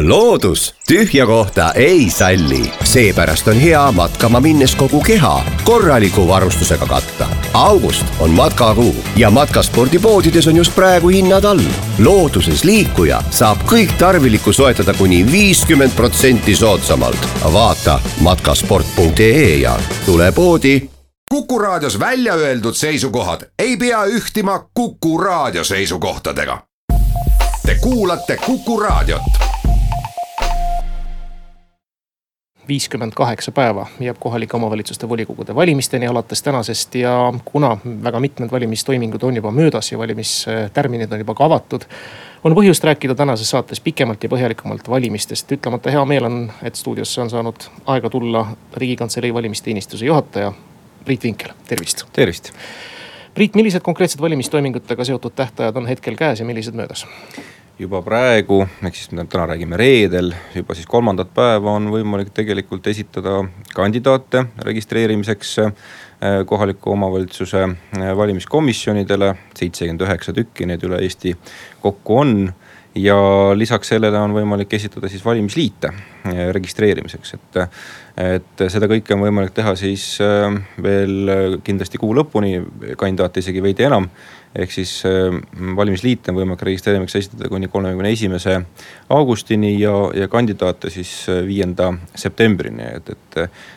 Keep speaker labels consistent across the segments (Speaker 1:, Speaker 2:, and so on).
Speaker 1: loodus tühja kohta ei salli, seepärast on hea matkama minnes kogu keha korraliku varustusega katta. august on matkakuu ja matkaspordipoodides on just praegu hinnad all. looduses liikuja saab kõik tarviliku soetada kuni viiskümmend protsenti soodsamalt. vaata matkasport.ee ja tule poodi.
Speaker 2: kuku raadios välja öeldud seisukohad ei pea ühtima Kuku raadio seisukohtadega. Te kuulate Kuku raadiot
Speaker 3: viiskümmend kaheksa päeva jääb kohalike omavalitsuste volikogude valimisteni alates tänasest ja kuna väga mitmed valimistoimingud on juba möödas ja valimistärminid on juba ka avatud. on põhjust rääkida tänases saates pikemalt ja põhjalikumalt valimistest, ütlemata hea meel on, et stuudiosse on saanud aega tulla riigikantselei valimisteenistuse juhataja Priit Vinkel, tervist.
Speaker 4: tervist.
Speaker 3: Priit, millised konkreetsed valimistoimingutega seotud tähtajad on hetkel käes ja millised möödas?
Speaker 4: Juba praegu, ehk siis täna räägime reedel, juba siis kolmandat päeva on võimalik tegelikult esitada kandidaate registreerimiseks äh, kohaliku omavalitsuse äh, valimiskomisjonidele. seitsekümmend üheksa tükki neid üle Eesti kokku on ja lisaks sellele on võimalik esitada siis valimisliite äh, registreerimiseks, et. et seda kõike on võimalik teha siis veel kindlasti kuu lõpuni, kandidaate isegi veidi enam ehk siis äh, valimisliite on võimalik registreerimiseks esitada kuni kolmekümne esimese augustini ja, ja kandidaate siis äh, viienda septembrini, et, et.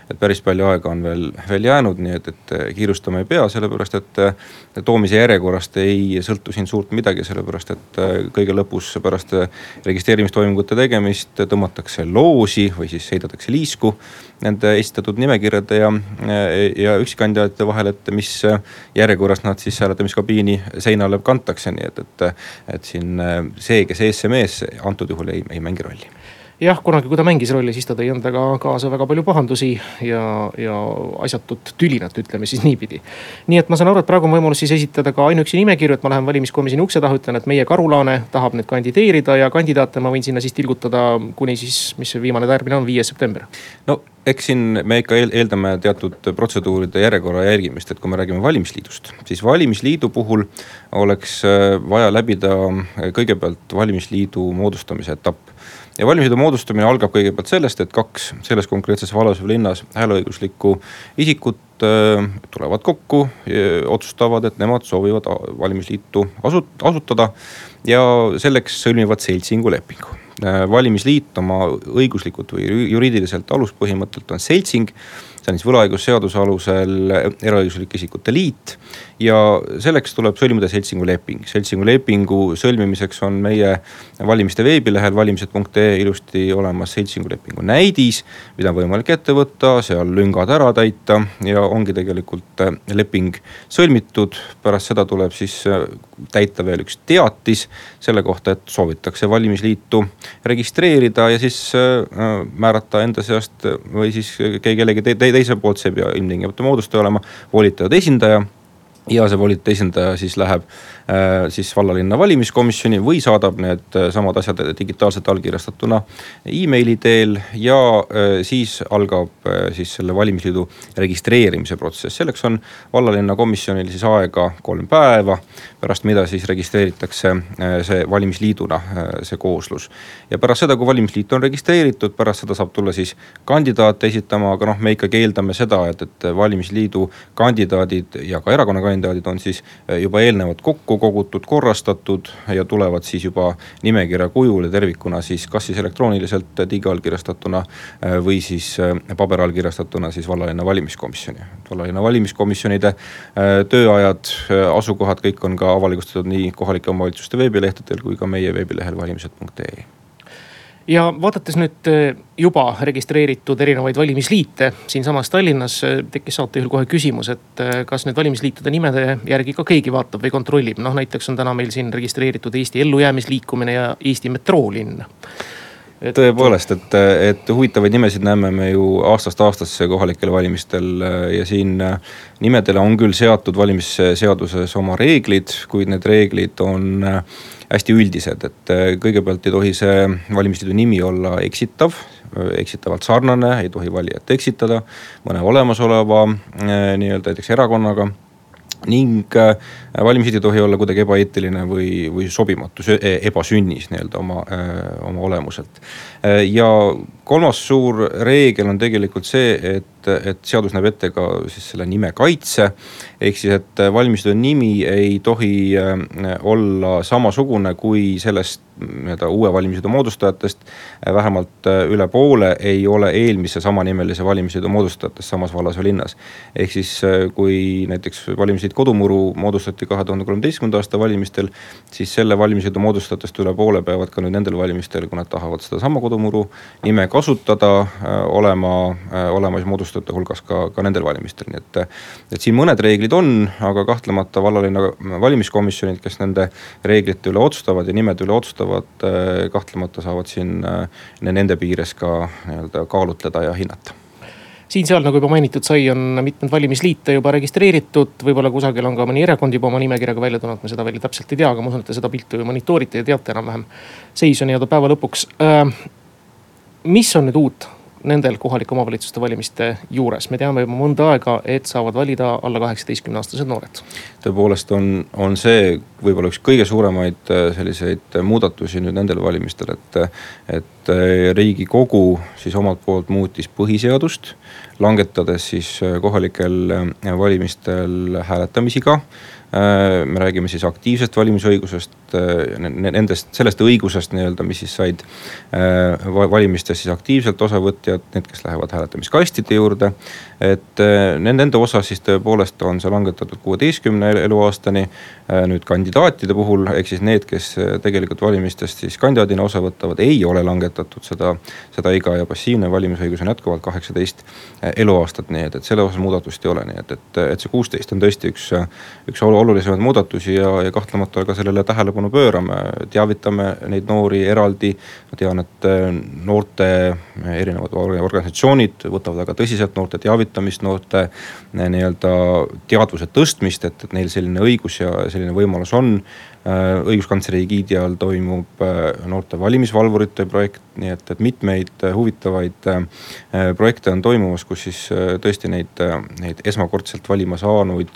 Speaker 4: et päris palju aega on veel, veel jäänud, nii et, et kiirustama ei pea, sellepärast et toomise järjekorrast ei sõltu siin suurt midagi, sellepärast et kõige lõpus pärast registreerimistoimingute tegemist tõmmatakse loosi või siis heidetakse liisku nende esitatud nimekirjade ja, ja üksikkandidaatide vahel, et mis järjekorras nad siis hääletamiskabiini seinale kantakse, nii et, et. et siin see, kes ees-mees antud juhul ei, ei mängi rolli
Speaker 3: jah, kunagi, kui ta mängis rolli, siis ta tõi endaga kaasa väga palju pahandusi ja, ja asjatut tülinat, ütleme siis niipidi. nii et ma saan aru, et praegu on võimalus siis esitada ka ainuüksi nimekirju, et ma lähen valimiskomisjoni ukse taha, ütlen, et meie Karulaane tahab nüüd kandideerida ja kandidaate ma võin sinna siis tilgutada kuni siis, mis see viimane tarbimine on, viies september.
Speaker 4: no eks siin me ikka eeldame teatud protseduuride järjekorra järgimist, et kui me räägime valimisliidust, siis valimisliidu puhul oleks äh, vaja läbida äh, kõigepealt valimisliidu moodustamise etapp ja valimisliidu moodustamine algab kõigepealt sellest, et kaks selles konkreetses vallas või linnas hääleõiguslikku isikut äh, tulevad kokku, otsustavad, et nemad soovivad valimisliitu asut-, asutada. ja selleks sõlmivad seltsingu lepingu äh, valimisliit oma õiguslikult või juriidiliselt aluspõhimõttelt on seltsing see on siis võlaõigusseaduse alusel eraõiguslike isikute liit. Ja selleks tuleb sõlmida seltsingu leping, seltsingu lepingu sõlmimiseks on meie valimiste veebilehel valimised.ee ilusti olemas seltsingu lepingu näidis. mida on võimalik ette võtta, seal lüngad ära täita ja ongi tegelikult äh, leping sõlmitud. pärast seda tuleb siis äh, täita veel üks teatis selle kohta, et soovitakse valimisliitu registreerida ja siis äh, määrata enda seast või siis kellegi te, te, teiselt poolt, see ei pea ilmtingimata moodustaja olema, volitatud esindaja ja see volitatud esindaja siis läheb äh, siis vallalinna valimiskomisjoni või saadab need äh, samad asjad digitaalselt allkirjastatuna emaili teel. ja äh, siis algab siis selle valimisliidu registreerimise protsess, selleks on vallalinna komisjonil siis aega kolm päeva. pärast mida siis registreeritakse see valimisliiduna, see kooslus. ja pärast seda, kui valimisliit on registreeritud, pärast seda saab tulla siis kandidaate esitama, aga noh, me ikkagi eeldame seda, et, et valimisliidu kandidaadid ja ka erakonna kandidaadid kandidaadid on siis eh, juba eelnevalt kokku kogutud, korrastatud ja tulevad siis juba nimekirja kujul ja tervikuna siis kas siis elektrooniliselt digiallkirjastatuna eh, või siis eh, paberallkirjastatuna siis vallalinna valimiskomisjoni. vallalinna valimiskomisjonide tööajad, asukohad, kõik on ka avalikustatud nii kohalike omavalitsuste veebilehtedel kui ka meie veebilehel valimised.ee
Speaker 3: ja vaadates nüüd eh, juba registreeritud erinevaid valimisliite siinsamas Tallinnas, eh, tekkis saatejuhil kohe küsimus, et eh, kas nüüd valimisliitude nimede järgi ka keegi vaatab või kontrollib. noh, näiteks on täna meil siin registreeritud Eesti ellujäämisliikumine ja Eesti metroolinn
Speaker 4: et.... tõepoolest, et, et huvitavaid nimesid näeme me ju aastast aastasse kohalikel valimistel ja siin nimedele on küll seatud valimisseaduses oma reeglid, kuid need reeglid on hästi üldised, et äh, kõigepealt ei tohi see valimisliidu nimi olla eksitav, äh, eksitavalt sarnane, ei tohi valijat eksitada mõne olemasoleva äh, nii-öelda näiteks erakonnaga ning valimisliit ei tohi olla kuidagi ebaeetiline või, või sobimatu, e-, ebasünnis nii-öelda oma, oma olemuselt. Äh, ja kolmas suur reegel on tegelikult see, et, et seadus näeb ette ka siis selle nime kaitse. ehk siis, et valmistöö nimi ei tohi olla samasugune kui sellest nii-öelda uue valimisliidu moodustajatest. vähemalt üle poole ei ole eelmise samanimelise valimisliidu moodustajatest samas vallas või linnas. ehk siis, kui näiteks valimisliit Kodumuru moodustati kahe tuhande kolmeteistkümnenda aasta valimistel. siis selle valimisliidu moodustajatest üle poole peavad ka nüüd nendel valimistel, kui nad tahavad sedasama Kodumuru nime kasutada, äh, olema, äh, olema siis moodustajate hulgas ka, ka nendel valimistel, nii et. et siin mõned reeglid on, aga kahtlemata vallalinna valimiskomisjonid, kes nende reeglite üle otsustavad ja nimede üle otsustavad, äh, kahtlemata saavad siin nende piires ka nii-öelda kaalutleda ja hinnata
Speaker 3: siin-seal, nagu juba mainitud sai, on mitmeid valimisliite juba registreeritud, võib-olla kusagil on ka mõni erakond juba oma nimekirjaga välja tulnud, ma seda veel täpselt ei tea, aga ma usun, et te seda pilti monitoorite ja teate enam-vähem seisu nii-öelda päeva lõpuks. Mis on nüüd uut nendel kohalike omavalitsuste valimiste juures, me teame juba mõnda aega, et saavad valida alla kaheksateistkümne aastased noored.
Speaker 4: tõepoolest on, on see võib-olla üks kõige suuremaid äh, selliseid muudatusi nüüd nendel valimistel, et, et äh, riigikogu siis omalt poolt muutis põhiseadust, langetades siis äh, kohalikel valimistel hääletamisiga me räägime siis aktiivsest valimisõigusest, nendest, sellest õigusest nii-öelda, mis siis said valimistes siis aktiivselt osavõtjad, need, kes lähevad hääletamiskastide juurde. Et nende osas siis tõepoolest on see langetatud kuueteistkümne eluaastani. nüüd kandidaatide puhul, ehk siis need, kes tegelikult valimistest siis kandidaadina osa võtavad, ei ole langetatud seda, seda iga ja passiivne valimisõigus on jätkuvalt kaheksateist eluaastat, nii et, et selle osas muudatust ei ole, nii et, et, et see kuusteist on tõesti üks, üks olulisemaid muudatusi ja, ja kahtlemata ka sellele tähelepanu pöörame, teavitame neid noori eraldi. ma tean, et noorte erinevad organisatsioonid võtavad väga tõsiselt noorte teavitamist, noorte nii-öelda teadvuse tõstmist, et, et neil selline õigus ja selline võimalus on. Äh, õiguskantsleri egiidi all toimub äh, noorte valimisvalvurite projekt, nii et, et mitmeid huvitavaid projekte on toimumas, kus siis tõesti neid, neid esmakordselt valima saanuid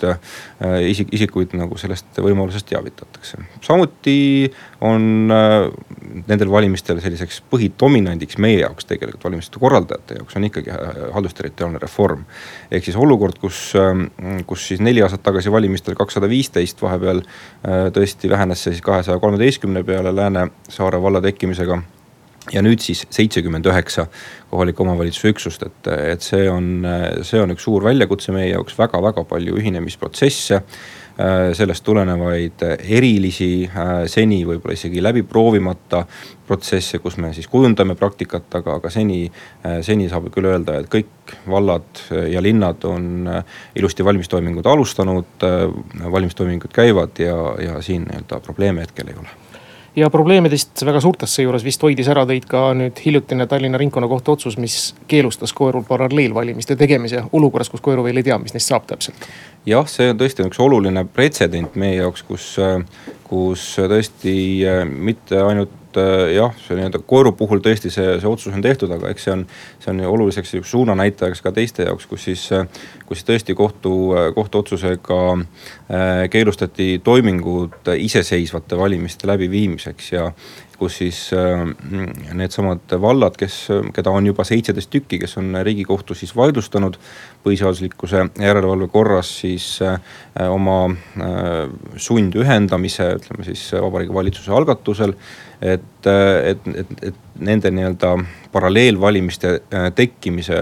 Speaker 4: isik, isikuid nagu sellest võimalusest teavitatakse. samuti on nendel valimistel selliseks põhidominandiks meie jaoks tegelikult valimiste korraldajate jaoks on ikkagi haldusterritoriaalne reform. Ehk siis olukord, kus, kus siis neli aastat tagasi valimistel kakssada viisteist vahepeal tõesti vähe vähenes see siis kahesaja kolmeteistkümne peale Läänesaare valla tekkimisega. Ja nüüd siis seitsekümmend üheksa kohaliku omavalitsuse üksust, et, et see on, see on üks suur väljakutse meie jaoks väga,, väga-väga palju ühinemisprotsesse. Sellest tulenevaid erilisi, seni võib-olla isegi läbi proovimata protsesse, kus me siis kujundame praktikat, aga, aga seni, seni saab küll öelda, et kõik vallad ja linnad on ilusti valimistoimingud alustanud. valimistoimingud käivad ja, ja siin nii-öelda probleeme hetkel ei ole
Speaker 3: ja probleemidest väga suurtest seejuures vist hoidis ära teid ka nüüd hiljutine Tallinna ringkonnakohtu otsus, mis keelustas koerul paralleelvalimiste tegemise olukorras, kus koeru veel ei tea, mis neist saab täpselt.
Speaker 4: Jah, see on tõesti üks oluline pretsedent meie jaoks, kus, kus tõesti mitte ainult et jah, see nii-öelda koeru puhul tõesti see, see otsus on tehtud, aga eks see on, see on oluliseks suunanäitajaks ka teiste jaoks, kus siis, kus tõesti kohtu, kohtuotsusega keelustati toimingud iseseisvate valimiste läbiviimiseks ja kus siis äh, needsamad vallad, kes, keda on juba seitseteist tükki, kes on riigikohtu siis vaidlustanud põhiseaduslikkuse järelevalve korras siis äh, oma sundühendamise, ütleme siis Vabariigi Valitsuse algatusel et, et, et, et nende nii-öelda paralleelvalimiste äh, tekkimise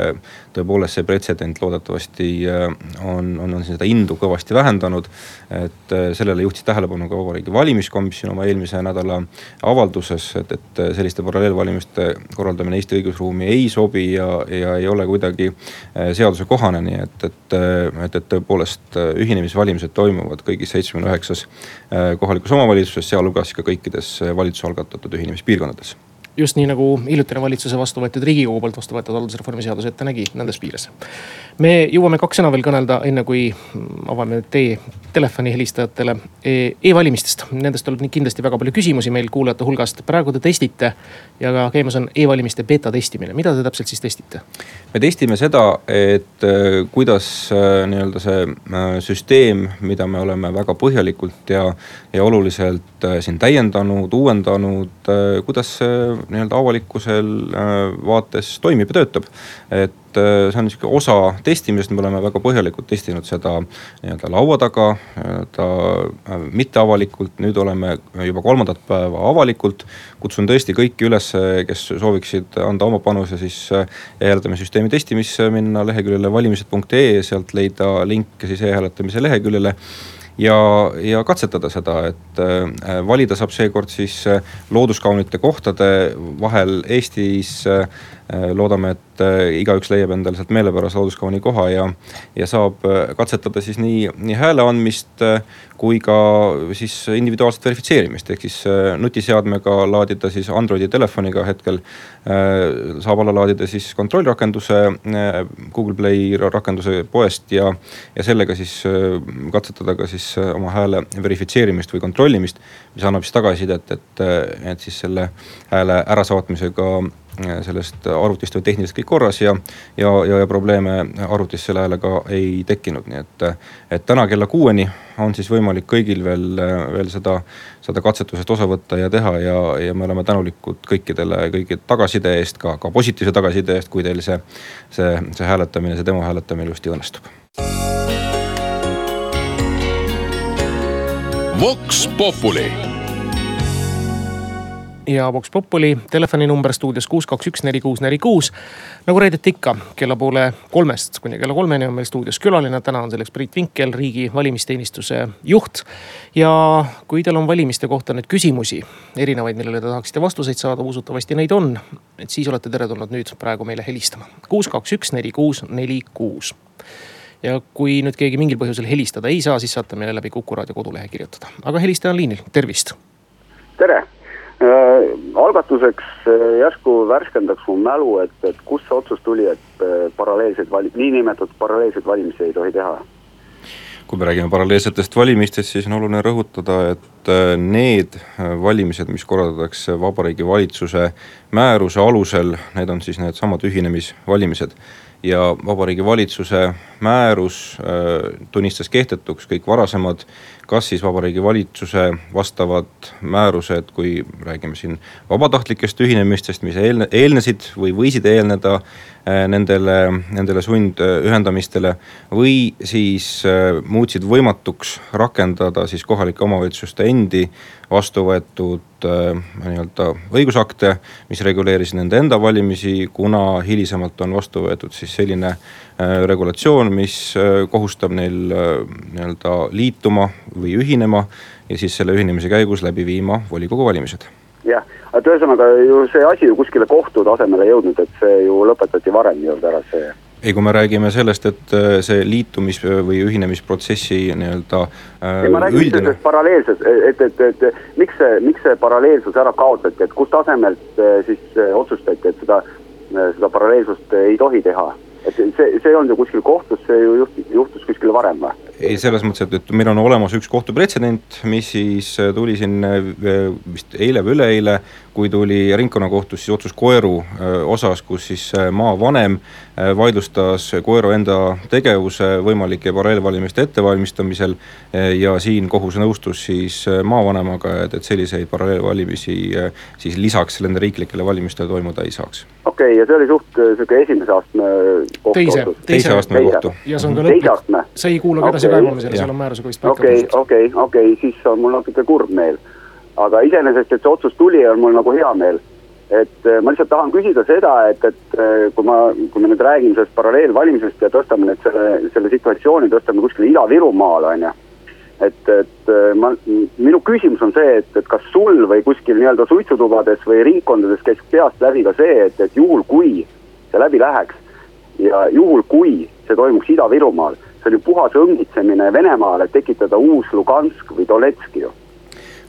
Speaker 4: tõepoolest see pretsedent loodetavasti äh, on, on, on seda indu kõvasti vähendanud. et äh, sellele juhtis tähelepanu ka Vabariigi Valimiskomisjon oma eelmise nädala avalduses, et, et selliste paralleelvalimiste korraldamine Eesti õigusruumi ei sobi ja, ja ei ole kuidagi seadusekohane, nii et, et, et, et tõepoolest ühinemisvalimised toimuvad kõigis seitsmekümne üheksas kohalikus omavalitsuses, sealhulgas ka kõikides valitsuse algatatud ühinemispiirkondades
Speaker 3: just nii nagu hiljutine valitsuse vastu võetud, riigikogu poolt vastu võetud haldusreformi seadus ette nägi, nendes piires. me jõuame kaks sõna veel kõnelda, enne kui avame tee telefoni helistajatele e. e-valimistest, nendest tuleb nii kindlasti väga palju küsimusi meil kuulajate hulgast. praegu te testite ja ka käimas on e-valimiste beeta testimine, mida te täpselt siis testite?
Speaker 4: me testime seda, et äh, kuidas äh, nii-öelda see äh, süsteem, mida me oleme väga põhjalikult ja, ja oluliselt siin täiendanud, uuendanud, kuidas see nii-öelda avalikkusel vaates toimib ja töötab. et äh, see on sihuke osa testimisest, me oleme väga põhjalikult testinud seda nii-öelda laua taga, nii-öelda äh, mitteavalikult, nüüd oleme juba kolmandat päeva avalikult. kutsun tõesti kõiki üles, kes sooviksid anda oma panuse siis äh, e-hääletamissüsteemi testimisse, minna leheküljele valimised.ee, sealt leida link siis e-hääletamise leheküljele ja, ja katsetada seda, et äh, valida saab seekord siis äh, looduskaunite kohtade vahel Eestis äh, loodame, et igaüks leiab endale sealt meelepärase looduskauni koha ja, ja saab katsetada siis nii, nii hääle andmist kui ka siis individuaalset verifitseerimist, ehk siis nutiseadmega laadida siis Androidi telefoniga hetkel. saab alla laadida siis kontrollrakenduse Google Play rakenduse poest ja, ja sellega siis katsetada ka siis äh, oma hääle verifitseerimist või kontrollimist. mis annab siis tagasisidet, et, äh, et siis selle hääle ärasaatmisega äh, sellest arvutist oli tehniliselt kõik korras ja, ja, ja, ja probleeme arvutis selle häälega ei tekkinud, nii et. et täna kella kuueni on siis võimalik kõigil veel, veel seda, seda katsetusest osa võtta ja teha ja, ja me oleme tänulikud kõikidele, kõigi tagasiside eest, ka, ka positiivse tagasiside eest, kui teil see, see, see hääletamine, see demo hääletamine ilusti õnnestub
Speaker 3: Vox Populi. Ja Vox Populi telefoninumber stuudios kuus, kaks, üks, neli, kuus, neli, kuus. nagu reedeti ikka, kella poole kolmest kuni kella kolmeni on meil stuudios külaline, täna on selleks Priit Vinkel, riigi valimisteenistuse juht. ja kui teil on valimiste kohta nüüd küsimusi, erinevaid, millele te tahaksite vastuseid saada, usutavasti neid on. et siis olete teretulnud nüüd praegu meile helistama. kuus, kaks, üks, neli, kuus, neli, kuus ja kui nüüd keegi mingil põhjusel helistada ei saa, siis saate meile läbi Kuku raadio kodulehe kirjutada. aga helistaja on liinil, tervist.
Speaker 5: tere äh,, algatuseks äh, järsku värskendaks mu mälu, et, et kust see otsus tuli, et äh, paralleelseid vali-, niinimetatud paralleelseid valimisi ei tohi teha?
Speaker 4: kui me räägime paralleelsetest valimistest, siis on oluline rõhutada, et äh, need valimised, mis korraldatakse Vabariigi Valitsuse määruse alusel, need on siis needsamad ühinemisvalimised ja Vabariigi Valitsuse määrus äh, tunnistas kehtetuks kõik varasemad, kas siis Vabariigi Valitsuse vastavad määrused, kui räägime siin vabatahtlikest ühinemistest, mis eelne, eelnesid või võisid eelneda nendele, nendele sundühendamistele. või siis äh, muutsid võimatuks rakendada siis kohalike omavalitsuste endi vastu võetud nii-öelda õigusakte, mis reguleerisid nende enda valimisi, kuna hilisemalt on vastu võetud siis selline Äh, regulatsioon, mis äh, kohustab neil äh, nii-öelda liituma või ühinema ja siis selle ühinemise käigus läbi viima volikogu valimised
Speaker 5: jah, et ühesõnaga ju see asi ju kuskile kohtu tasemele jõudnud, et see ju lõpetati varem nii-öelda ära, see
Speaker 4: ei, kui me räägime sellest, et see liitumis- või ühinemisprotsessi nii-öelda
Speaker 5: ei, ma räägin üldine... sellest paralleelsus, et, et, et, et miks see, miks see paralleelsus ära kaotati, et kust tasemelt siis otsustati, et seda, seda paralleelsust ei tohi teha? et see, see ei olnud ju kuskil kohtus, see ju juhtus, juhtus kuskil varem või?
Speaker 4: Ei, selles mõttes, et, et meil on olemas üks kohtupretsedent, mis siis äh, tuli siin äh, vist eile või üleeile, kui tuli ringkonnakohtus siis otsus Koeru äh, osas, kus siis maavanem vaidlustas Koeru enda tegevuse võimalike paralleelvalimiste ettevalmistamisel. ja siin kohus nõustus siis maavanemaga, et, et selliseid paralleelvalimisi siis lisaks nende riiklikele valimistele toimuda ei saaks.
Speaker 5: okei okay,, ja see oli suht sihuke esimese astme kohtu
Speaker 3: teise,
Speaker 5: otsus?
Speaker 4: teise astme kohtu.
Speaker 3: ja see on ka lõplik, see ei kuulu ka edasi okay. kaebamisele, seal on määrusega vist
Speaker 5: okei, okei, okei, siis on mul natuke kurb meel. Aga iseenesest, et see otsus tuli, on mul nagu hea meel. et äh, ma lihtsalt tahan küsida seda, et, et äh, kui ma, kui me nüüd räägime sellest paralleelvalimisest ja tõstame nüüd selle, selle situatsiooni, tõstame kuskile Ida-Virumaale, on ju et, et äh, ma, minu küsimus on see, et, et kas sul või kuskil nii-öelda suitsutubades või ringkondades käis peast läbi ka see, et, et juhul, kui see läbi läheks ja juhul, kui see toimuks Ida-Virumaal, see on ju puhas õngitsemine Venemaale, et tekitada uus Lugansk või Donetsk ju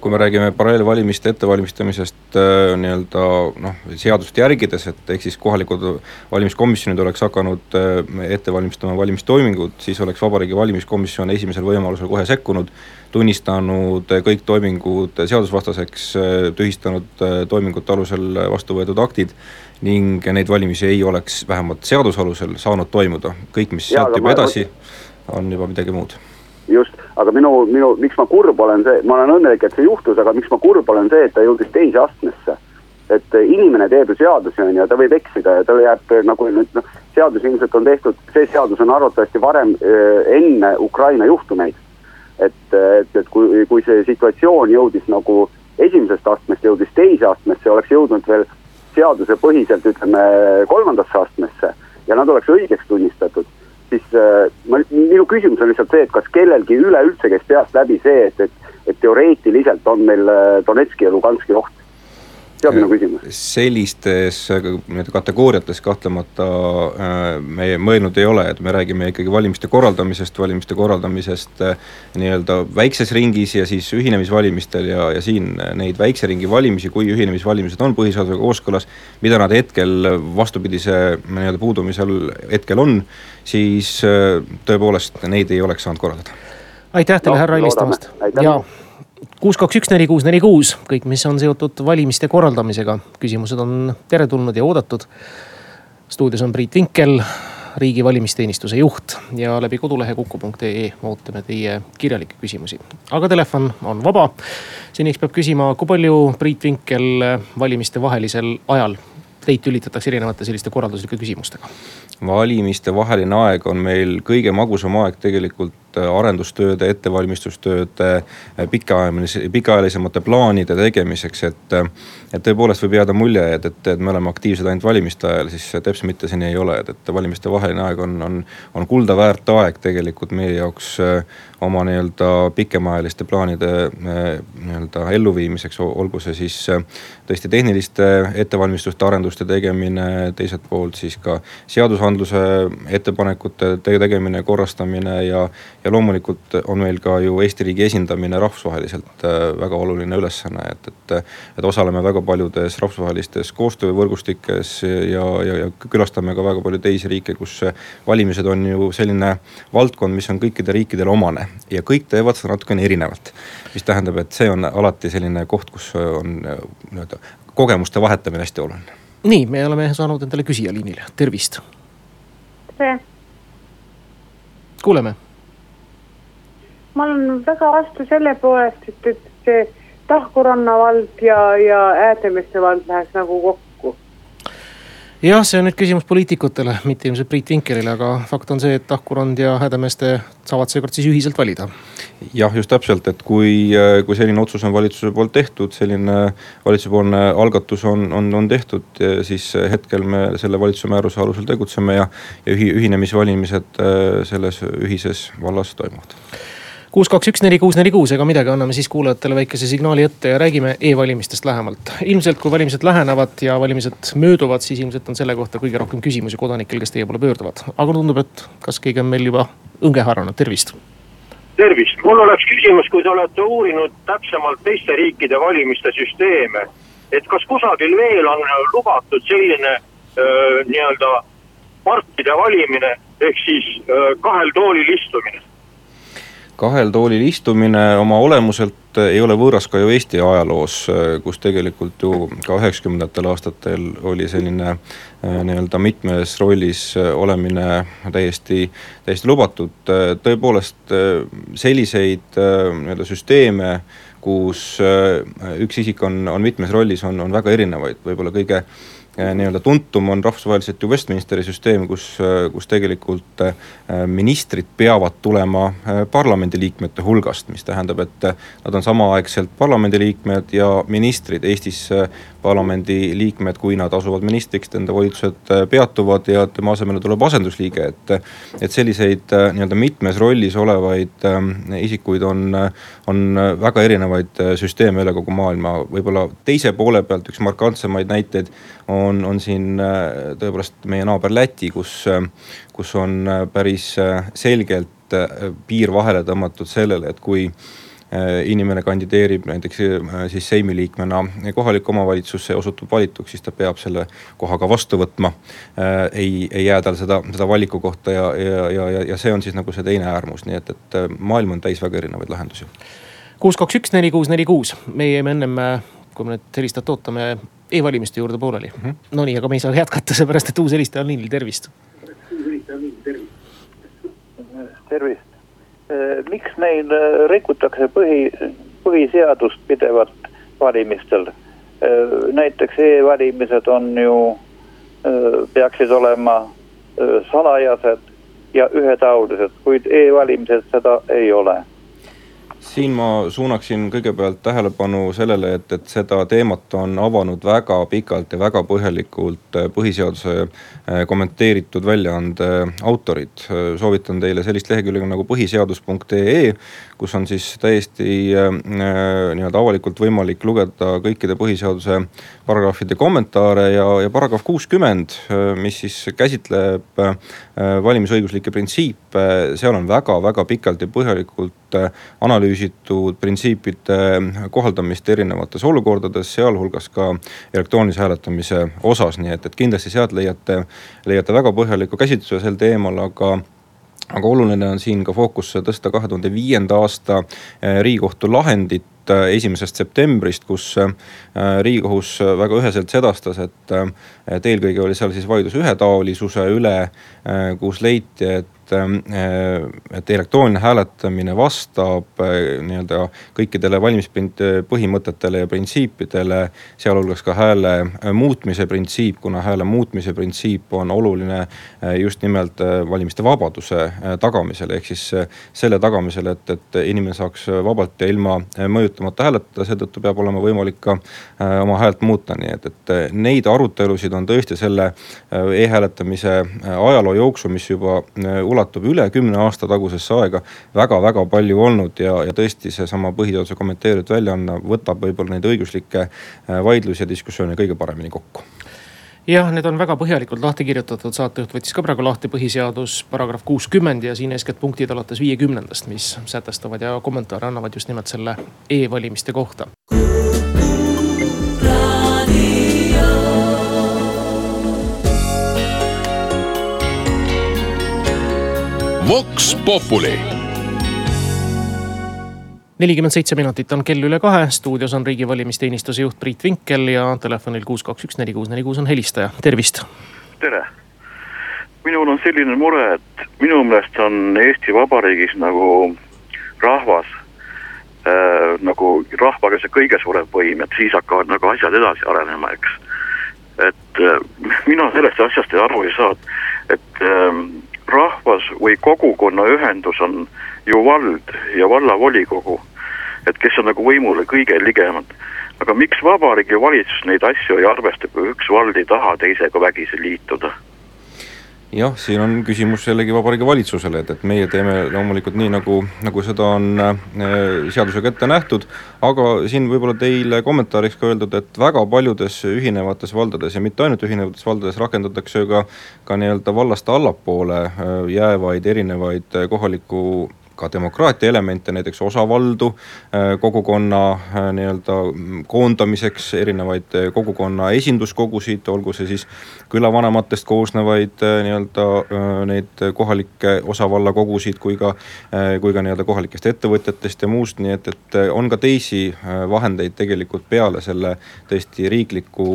Speaker 4: kui me räägime paralleelvalimiste ettevalmistamisest äh, nii-öelda noh, seadust järgides, et ehk siis kohalikud valimiskomisjonid oleks hakanud äh, ette valmistama valimistoimingud, siis oleks Vabariigi Valimiskomisjon esimesel võimalusel kohe sekkunud, tunnistanud kõik toimingud seadusvastaseks, tühistanud toimingute alusel vastu võetud aktid ning neid valimisi ei oleks vähemalt seaduse alusel saanud toimuda, kõik, mis sealt juba edasi, on juba midagi muud.
Speaker 5: Just, aga minu, minu, miks ma kurb olen see, ma olen õnnelik, et see juhtus, aga miks ma kurb olen see, et ta jõudis teise astmesse. et inimene teeb ju seadusi, on ju, ta võib eksida ja tal jääb nagu nüüd noh, seadus ilmselt on tehtud, see seadus on arvatavasti varem äh, enne Ukraina juhtumeid. et, et, et kui, kui see situatsioon jõudis nagu esimesest astmest jõudis teise astmesse, oleks jõudnud veel seadusepõhiselt ütleme kolmandasse astmesse ja nad oleks õigeks tunnistatud siis äh, ma, minu küsimus on lihtsalt see, et kas kellelgi üleüldse käis peast läbi see, et, et, et teoreetiliselt on meil äh, Donetski ja Luganski oht on minu küsimus.
Speaker 4: sellistes äh, nii-öelda kategooriates kahtlemata äh, me mõelnud ei ole, et me räägime ikkagi valimiste korraldamisest, valimiste korraldamisest äh, nii-öelda väikses ringis ja siis ühinemisvalimistel ja, ja siin neid väikse ringi valimisi, kui ühinemisvalimised on põhiseadusega kooskõlas, mida nad hetkel vastupidise nii-öelda puudumisel hetkel on, siis tõepoolest neid ei oleks saanud korraldada.
Speaker 3: aitäh teile no,, härra helistamast ja kuus, kaks, üks, neli, kuus, neli, kuus, kõik, mis on seotud valimiste korraldamisega, küsimused on teretulnud ja oodatud. stuudios on Priit Vinkel, riigi valimisteenistuse juht ja läbi kodulehe kuku.ee ootame teie kirjalikke küsimusi. aga telefon on vaba. seniks peab küsima, kui palju Priit Vinkel valimiste vahelisel ajal teid tülitatakse erinevate selliste korralduslike küsimustega?
Speaker 4: valimiste vaheline aeg on meil kõige magusam aeg tegelikult arendustööde, ettevalmistustööde, äh, pikaajalise, pikaajalisemate plaanide tegemiseks, et. Äh, et tõepoolest võib jääda mulje, et, et, et me oleme aktiivsed ainult valimiste ajal, siis täpselt mitte see nii ei ole, et, et valimiste vaheline aeg on, on, on kulda väärt aeg tegelikult meie jaoks oma nii-öelda pikemaajaliste plaanide nii-öelda elluviimiseks, olgu see siis tõesti tehniliste ettevalmistuste, arenduste tegemine, teiselt poolt siis ka seadusandluse ettepanekute tegemine, korrastamine ja ja loomulikult on meil ka ju Eesti riigi esindamine rahvusvaheliselt äh, väga oluline ülesanne, et, et. et osaleme väga paljudes rahvusvahelistes koostöövõrgustikes ja, ja, ja külastame ka väga palju teisi riike, kus valimised on ju selline valdkond, mis on kõikidele riikidele omane ja kõik teevad seda natukene erinevalt. mis tähendab, et see on alati selline koht, kus on nii-öelda kogemuste vahetamine hästi oluline.
Speaker 3: nii, me oleme saanud endale küsija liinile, tervist.
Speaker 6: tere.
Speaker 3: kuuleme
Speaker 6: ma olen väga vastu selle poolest, et, et see Tahku-Ranna vald ja, ja Häädemeeste vald läheks nagu kokku.
Speaker 3: jah, see on nüüd küsimus poliitikutele, mitte ilmselt Priit Vinkelile, aga fakt on see, et Tahku-Rand ja Häädemeeste saavad seekord siis ühiselt valida.
Speaker 4: jah, just täpselt, et kui, kui selline otsus on valitsuse poolt tehtud, selline valitsusepoolne algatus on, on, on tehtud, siis hetkel me selle valitsuse määruse alusel tegutseme ja, ja ühi-, ühinemisvalimised äh, selles ühises vallas toimuvad
Speaker 3: kuus, kaks, üks, neli, kuus, neli, kuus, ega midagi, anname siis kuulajatele väikese signaali ette ja räägime e-valimistest lähemalt. ilmselt, kui valimised lähenevad ja valimised mööduvad, siis ilmselt on selle kohta kõige rohkem küsimusi kodanikel, kes teie poole pöörduvad. aga tundub, et kas keegi on meil juba õnge haaranud, tervist.
Speaker 7: tervist, mul oleks küsimus, kui te olete uurinud täpsemalt teiste riikide valimiste süsteeme. et kas kusagil veel on lubatud selline nii-öelda partide valimine ehk siis öö, kahel toolil istumine
Speaker 4: kahel toolil istumine oma olemuselt ei ole võõras ka ju Eesti ajaloos, kus tegelikult ju ka üheksakümnendatel aastatel oli selline äh, nii-öelda mitmes rollis olemine täiesti, täiesti lubatud. tõepoolest selliseid nii-öelda süsteeme, kus üks isik on, on mitmes rollis, on, on väga erinevaid, võib-olla kõige nii-öelda tuntum on rahvusvaheliselt ju Westminsteri süsteem, kus, äh, kus tegelikult äh, ministrid peavad tulema parlamendiliikmete hulgast, mis tähendab, et nad on samaaegselt parlamendiliikmed ja ministrid. Eestis parlamendiliikmed, kui nad asuvad ministriks, nende volitused peatuvad ja tema asemele tuleb asendusliige, et. et selliseid nii-öelda mitmes rollis olevaid isikuid on, on väga erinevaid süsteeme üle kogu maailma. võib-olla teise poole pealt üks markantsemaid näiteid on, on siin äh, tõepoolest meie naaber Läti, kus, äh, kus on äh, päris selgelt piir vahele tõmmatud sellele, et kui inimene kandideerib näiteks siis seimi liikmena kohalikku omavalitsusse ja osutub valituks, siis ta peab selle koha ka vastu võtma. ei, ei jää tal seda, seda valikukohta ja, ja, ja, ja, see on siis nagu see teine äärmus, nii et, et maailm on täis väga erinevaid lahendusi.
Speaker 3: kuus, kaks, üks, neli, kuus, neli, kuus, meie jäime ennem, kui me nüüd helistajat ootame e-valimiste juurde pooleli mm. -hmm. Nonii, aga me ei saa jätkata, seepärast et uus helistaja on liinil, tervist.
Speaker 8: tervist, äh, miks meil äh, rikutakse põhi, põhiseadust pidevalt valimistel? Äh, näiteks e-valimised on ju, peaksid olema salajased ja ühetaolised, kuid e-valimised seda ei ole
Speaker 4: siin ma suunaksin kõigepealt tähelepanu sellele, et, et seda teemat on avanud väga pikalt ja väga põhjalikult äh, põhiseaduse äh, kommenteeritud väljaande autorid. soovitan teile sellist lehekülge nagu põhiseadus.ee, kus on siis täiesti äh, nii-öelda avalikult võimalik lugeda kõikide põhiseaduse paragrahvide kommentaare ja, ja paragrahv kuuskümmend, mis siis käsitleb valimisõiguslikke printsiipe, seal on väga-väga pikalt ja põhjalikult analüüsitud printsiipide kohaldamist erinevates olukordades, sealhulgas ka elektroonilise hääletamise osas, nii et, et kindlasti sealt leiate, leiate väga põhjaliku käsitluse sel teemal, aga aga oluline on siin ka fookusse tõsta kahe tuhande viienda aasta eh, riigikohtu lahendit eh, esimesest septembrist, kus eh, riigikohus väga üheselt sedastas, et, et eelkõige oli seal siis vaidlus ühetaolisuse üle, kus leiti, et et, et elektrooniline hääletamine vastab äh, nii-öelda kõikidele valimispõhimõtetele ja printsiipidele. sealhulgas ka hääle äh, muutmise printsiip, kuna hääle muutmise printsiip on oluline äh, just nimelt valimiste vabaduse tagamisel, ehk siis selle tagamisel, et, et inimene saaks vabalt ja ilma mõjutamata hääletada, seetõttu peab olema võimalik ka oma häält muuta, nii et, et neid arutelusid on tõesti selle e-hääletamise ajaloo jooksul, mis juba ulatub ulatub üle kümne aasta tagusesse aega väga-väga palju olnud ja, ja tõesti seesama põhiseaduse kommenteeritud väljaanne võtab võib-olla neid õiguslikke äh, vaidlusi ja diskussioone kõige paremini kokku
Speaker 3: jah, need on väga põhjalikult lahti kirjutatud, saatejuht võttis ka praegu lahti põhiseadus paragrahv kuuskümmend ja siin eeskätt punktid alates viiekümnendast, mis sätestavad ja kommentaare annavad just nimelt selle e-valimiste kohta.
Speaker 2: Vox Populi.
Speaker 3: nelikümmend seitse minutit on kell üle kahe, stuudios on riigi valimisteenistuse juht Priit Vinkel ja telefonil kuus, kaks, üks, neli, kuus, neli, kuus on helistaja, tervist.
Speaker 9: tere, minul on selline mure, et minu meelest on Eesti Vabariigis nagu rahvas äh, nagu rahvaga see kõige suurem võim, et siis hakkavad nagu asjad edasi arenema, eks. et äh, mina sellest asjast aru ei saa, et äh, rahvas või kogukonnaühendus on ju vald ja vallavolikogu, et kes on nagu võimule kõige ligemad. aga miks Vabariigi Valitsus neid asju ei arvesta, kui üks vald ei taha teisega vägisi liituda?
Speaker 4: Jah, siin on küsimus jällegi Vabariigi Valitsusele, et, et meie teeme loomulikult nii, nagu, nagu seda on äh, seadusega ette nähtud. aga siin võib-olla teile kommentaariks ka öeldud, et väga paljudes ühinevates valdades ja mitte ainult ühinevates valdades rakendatakse ka, ka nii-öelda vallast allapoole äh, jäävaid erinevaid äh, kohaliku ka demokraatia elemente, näiteks osavaldu äh, kogukonna äh, nii-öelda koondamiseks, erinevaid äh, kogukonna esinduskogusid, olgu see siis külavanematest koosnevaid nii-öelda neid kohalikke osavallakogusid kui ka, kui ka nii-öelda kohalikest ettevõtjatest ja muust, nii et, et on ka teisi vahendeid tegelikult peale selle tõesti riikliku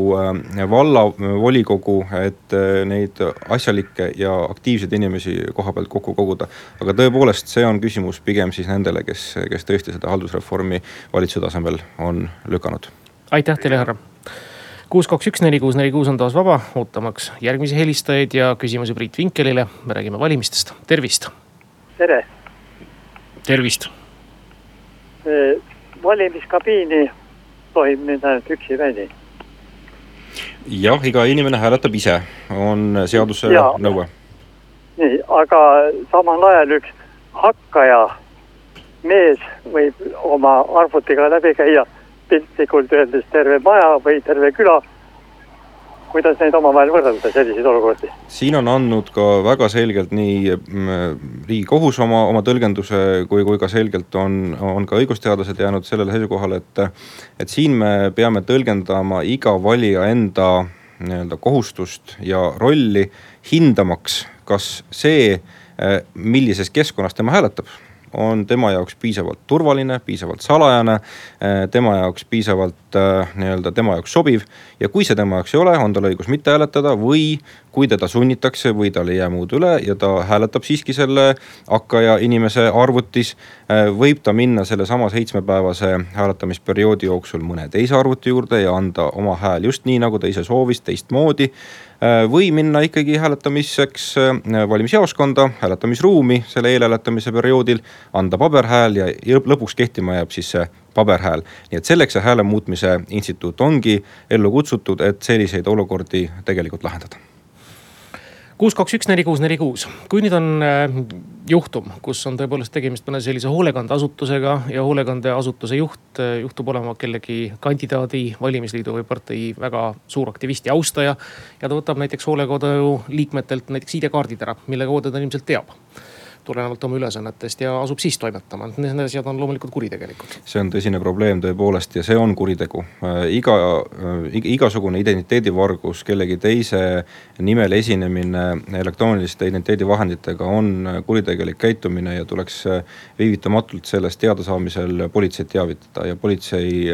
Speaker 4: vallavolikogu, et neid asjalikke ja aktiivseid inimesi koha pealt kokku koguda. aga tõepoolest, see on küsimus küsimus pigem siis nendele, kes, kes tõesti seda haldusreformi valitsuse tasemel on lükanud.
Speaker 3: aitäh teile, härra kuus, kaks, üks, neli, kuus, neli, kuus on taas vaba, ootamaks järgmisi helistajaid ja küsimusi Priit Vinkelile. me räägime valimistest, tervist.
Speaker 10: tere.
Speaker 3: tervist.
Speaker 10: valimiskabiini tohib minna ainult üksi väli.
Speaker 4: jah, iga inimene hääletab ise, on seaduse ja. nõue.
Speaker 10: nii, aga samal ajal üks hakkaja mees võib oma arvutiga läbi käia piltlikult öeldes terve maja või terve küla. kuidas neid omavahel võrrelda, selliseid olukordi?
Speaker 4: siin on andnud ka väga selgelt nii mm, riigikohus oma, oma tõlgenduse, kui, kui ka selgelt on, on ka õigusteadlased jäänud sellele seisukohale, et. et siin me peame tõlgendama iga valija enda nii-öelda kohustust ja rolli, hindamaks, kas see, millises keskkonnas tema hääletab on tema jaoks piisavalt turvaline, piisavalt salajane, eh, tema jaoks piisavalt eh, nii-öelda tema jaoks sobiv. ja kui see tema jaoks ei ole, on tal õigus mitte hääletada või kui teda sunnitakse või tal ei jää muud üle ja ta hääletab siiski selle hakkaja inimese arvutis. Võib ta minna sellesama seitsmepäevase hääletamisperioodi jooksul mõne teise arvuti juurde ja anda oma hääl just nii, nagu ta ise soovis, teistmoodi Äh, või minna ikkagi hääletamiseks äh, valimisjaoskonda, hääletamisruumi selle eelhääletamise perioodil. anda paberhääl ja lõpuks kehtima jääb siis see paberhääl. nii et selleks see hääle muutmise instituut ongi ellu kutsutud, et selliseid olukordi tegelikult lahendada
Speaker 3: kuus, kaks, üks, neli, kuus, neli, kuus. kui nüüd on äh, juhtum, kus on tõepoolest tegemist mõne sellise hoolekandeasutusega ja hoolekandeasutuse juht äh, juhtub olema kellegi kandidaadi, valimisliidu või partei väga suur aktivist ja austaja. ja ta võtab näiteks hoolekodu liikmetelt näiteks ID-kaardid ära, mille koode ta ilmselt teab tulenevalt oma ülesannetest ja asub siis toimetama, et need asjad on loomulikult kuritegelikud.
Speaker 4: see on tõsine probleem tõepoolest ja see on kuritegu. Äh, iga, äh, igasugune identiteedivargus, kellegi teise nimel esinemine elektrooniliste identiteedivahenditega on kuritegelik käitumine ja tuleks äh, viivitamatult sellest teadasaamisel politseid teavitada ja politsei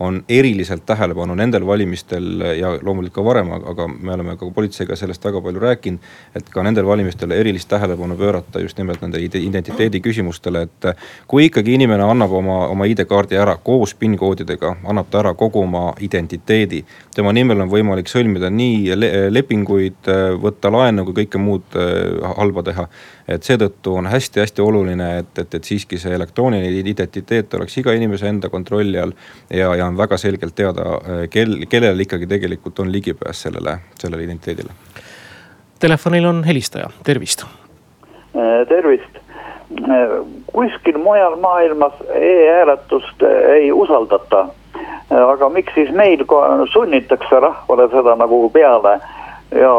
Speaker 4: on eriliselt tähelepanu nendel valimistel ja loomulikult ka varem, aga me oleme ka politseiga sellest väga palju rääkinud. et ka nendel valimistel erilist tähelepanu pöörata just nimelt kõigepealt nende identiteedi küsimustele, et kui ikkagi inimene annab oma, oma ID-kaardi ära koos PIN koodidega, annab ta ära kogu oma identiteedi. tema nimel on võimalik sõlmida nii lepinguid, võtta laenu kui kõike muud äh, halba teha. et seetõttu on hästi-hästi oluline, et, et, et siiski see elektrooniline identiteet oleks iga inimese enda kontrolli all. ja, ja on väga selgelt teada, kel, kellel ikkagi tegelikult on ligipääs sellele, sellele identiteedile.
Speaker 3: Telefonil on helistaja, tervist
Speaker 8: tervist. Äh, kuskil mujal maailmas e-hääletust äh, ei usaldata. aga miks siis meil sunnitakse rahvale seda nagu peale ja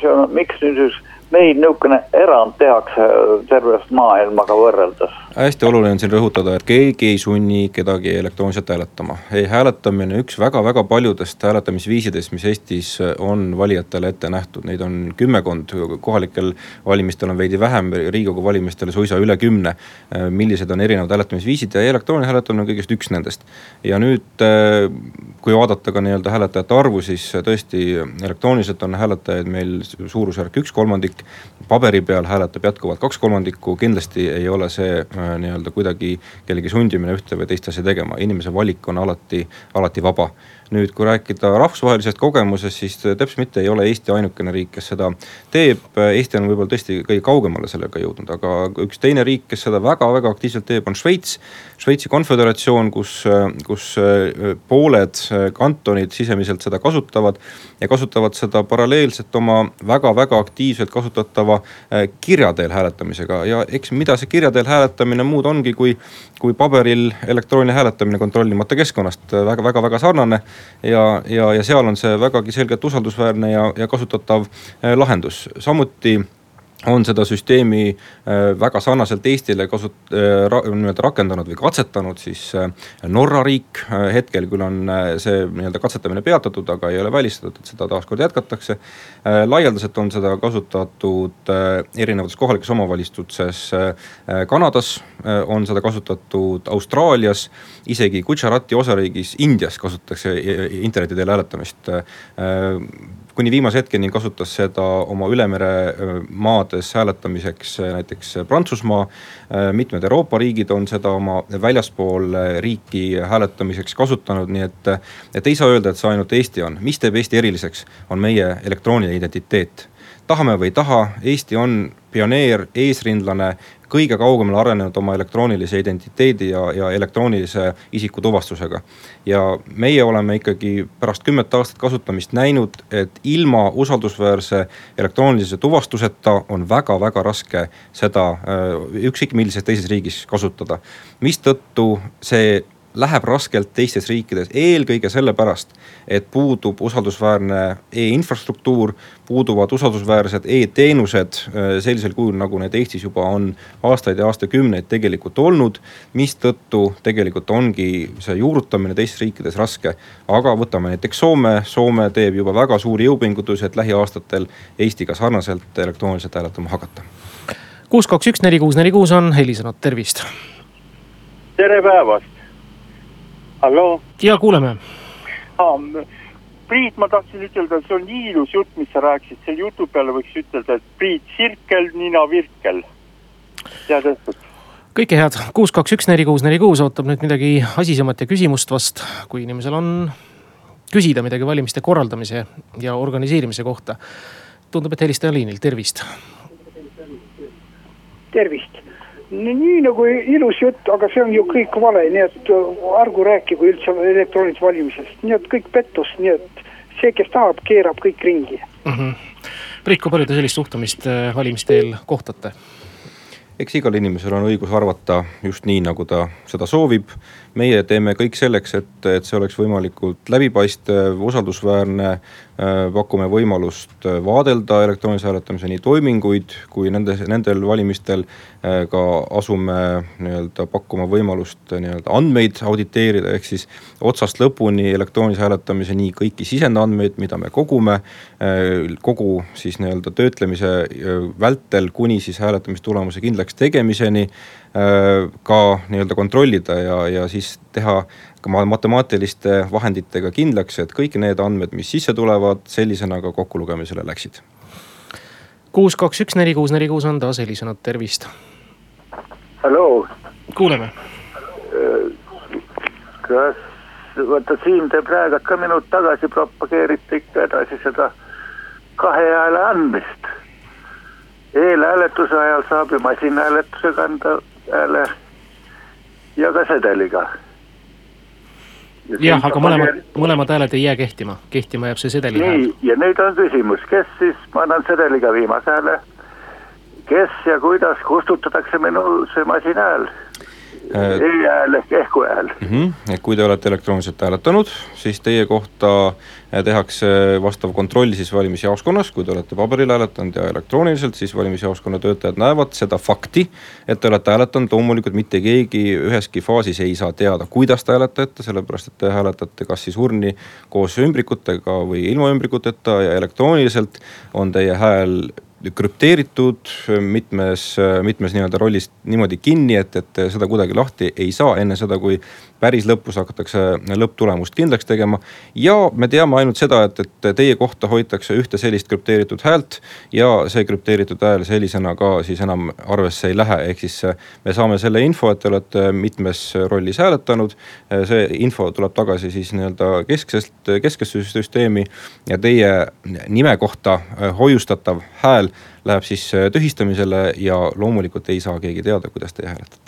Speaker 8: see on, miks nüüd siis meil niisugune erand tehakse tervest maailmaga võrreldes
Speaker 4: hästi oluline on siin rõhutada, et keegi ei sunni kedagi elektrooniliselt hääletama e. hääletamine on üks väga-väga paljudest hääletamisviisidest, mis Eestis on valijatele ette nähtud, neid on kümmekond, kohalikel valimistel on veidi vähem, riigikogu valimistel suisa üle kümne. millised on erinevad hääletamisviisid ja elektrooniline hääletamine on kõigest üks nendest. ja nüüd, kui vaadata ka nii-öelda hääletajate arvu, siis tõesti elektrooniliselt on hääletajaid meil suurusjärk üks kolmandik. paberi peal hääletab jätkuvalt kaks kolmandikku, kindlasti ei ole see nii-öelda kuidagi kellegi sundimine ühte või teist asja tegema, inimese valik on alati, alati vaba nüüd, kui rääkida rahvusvahelisest kogemusest, siis teps mitte ei ole Eesti ainukene riik, kes seda teeb. Eesti on võib-olla tõesti kõige kaugemale sellega jõudnud, aga üks teine riik, kes seda väga-väga aktiivselt teeb, on Šveits. Šveitsi konföderatsioon, kus, kus pooled kantonid sisemiselt seda kasutavad ja kasutavad seda paralleelselt oma väga-väga aktiivselt kasutatava äh, kirja teel hääletamisega ja eks mida see kirja teel hääletamine muud ongi, kui, kui paberil elektrooniline hääletamine kontrollimata keskkonnast väga-väga-väga sarnane ja, ja, ja seal on see vägagi selgelt usaldusväärne ja, ja kasutatav äh, lahendus, samuti on seda süsteemi äh, väga sarnaselt Eestile kasut- äh, ra,, nii-öelda rakendanud või katsetanud siis Norra riik. hetkel küll on see nii-öelda katsetamine peatatud, aga ei ole välistatud, et seda taaskord jätkatakse. laialdaselt on seda kasutatud erinevates kohalikes omavalitsustes. Kanadas on seda kasutatud Austraalias, isegi Gujarati osariigis Indias kasutatakse interneti teel hääletamist kuni viimase hetkeni kasutas seda oma ülemere maades hääletamiseks näiteks Prantsusmaa. mitmed Euroopa riigid on seda oma väljaspool riiki hääletamiseks kasutanud, nii et, et ei saa öelda, et see ainult Eesti on. mis teeb Eesti eriliseks, on meie elektrooniline identiteet tahame või ei taha, Eesti on pioneer, eesrindlane kõige kaugemale arenenud oma elektroonilise identiteedi ja, ja elektroonilise isikutuvastusega. ja meie oleme ikkagi pärast kümmet aastat kasutamist näinud, et ilma usaldusväärse elektroonilise tuvastuseta on väga-väga raske seda äh, ükskõik millises teises riigis kasutada. mistõttu see läheb raskelt teistes riikides, eelkõige sellepärast, et puudub usaldusväärne e-infrastruktuur, puuduvad usaldusväärsed e-teenused äh, sellisel kujul, nagu need Eestis juba on aastaid ja aastakümneid tegelikult olnud. mistõttu tegelikult ongi see juurutamine teistes riikides raske. aga võtame näiteks Soome, Soome teeb juba väga suuri jõupingutusi, et lähiaastatel Eestiga sarnaselt elektrooniliselt hääletama hakata.
Speaker 3: kuus, kaks, üks, neli, kuus, neli, kuus on helisenud, tervist.
Speaker 10: tere päevast halloo.
Speaker 3: ja kuuleme.
Speaker 10: Priit, ma tahtsin ütelda, see on nii ilus jutt, mis sa rääkisid, selle jutu peale võiks ütelda, et Priit Sirkel, Nina Virkel. head õhtut
Speaker 3: kõike head, kuus, kaks, üks, neli, kuus, neli, kuus ootab nüüd midagi asisemat ja küsimust vast, kui inimesel on küsida midagi valimiste korraldamise ja organiseerimise kohta. tundub, et helistaja liinil, tervist.
Speaker 11: tervist nii nagu ilus jutt, aga see on ju kõik vale, nii et äh, ärgu rääkigu üldse elektroonilisest valimisest, nii et kõik pettus, nii et see, kes tahab, keerab kõik ringi mm.
Speaker 3: -hmm. Priit, kui palju te sellist suhtumist äh, valimiste eel kohtate?
Speaker 4: eks igal inimesel on õigus arvata just nii, nagu ta seda soovib. Meie teeme kõik selleks, et, et see oleks võimalikult läbipaistev, usaldusväärne Äh, pakume võimalust äh, vaadelda elektroonilise hääletamise nii toiminguid kui nende, nendel valimistel äh, ka asume nii-öelda pakkuma võimalust nii-öelda andmeid auditeerida, ehk siis otsast lõpuni elektroonilise hääletamise nii kõiki sisendandmeid, mida me kogume. kogu siis nii-öelda töötlemise vältel kuni siis hääletamistulemuse kindlaks tegemiseni ka nii-öelda kontrollida ja, ja siis teha ka matemaatiliste vahenditega kindlaks, et kõik need andmed, mis sisse tulevad, sellisena ka kokkulugemisele läksid.
Speaker 3: kuus, kaks, üks, neli, kuus, neli, kuus on taas helisenud, tervist.
Speaker 12: halloo.
Speaker 3: kuuleme.
Speaker 12: kas, vaata Siim, te praegu ka minut tagasi propageerite ikka edasi seda kahe hääle andmist. eelhääletuse ajal saab ju masinhääletusega anda hääle ja ka sedeliga
Speaker 3: jah, aga mõlemad, mõlemad hääled ei jää kehtima, kehtima jääb see sedeli hääl.
Speaker 12: nii, ja nüüd on küsimus, kes siis, ma annan sedeliga viimase hääle. kes ja kuidas kustutatakse minu see masinhääl e-hääl ehk ehku hääl
Speaker 4: mm. -hmm. et kui te olete elektrooniliselt hääletanud, siis teie kohta Äh, tehakse vastav kontroll siis valimisjaoskonnas, kui te olete paberil hääletanud ja elektrooniliselt, siis valimisjaoskonna töötajad näevad seda fakti, et te olete hääletanud, loomulikult mitte keegi üheski faasis ei saa teada, kuidas te hääletate, sellepärast et te hääletate kas siis urni koos ümbrikutega või ilma ümbrikuteta ja elektrooniliselt on teie hääl krüpteeritud mitmes, mitmes nii-öelda rollis niimoodi kinni, et, et seda kuidagi lahti ei saa enne seda, kui päris lõpus hakatakse lõpptulemust kindlaks tegema. ja me teame ainult seda, et, et teie kohta hoitakse ühte sellist krüpteeritud häält ja see krüpteeritud hääl sellisena ka siis enam arvesse ei lähe, ehk siis me saame selle info, et te olete mitmes rollis hääletanud. see info tuleb tagasi siis nii-öelda kesksest, keskesse süsteemi ja teie nime kohta hoiustatav hääl läheb siis tühistamisele ja loomulikult ei saa keegi teada, kuidas teie hääletate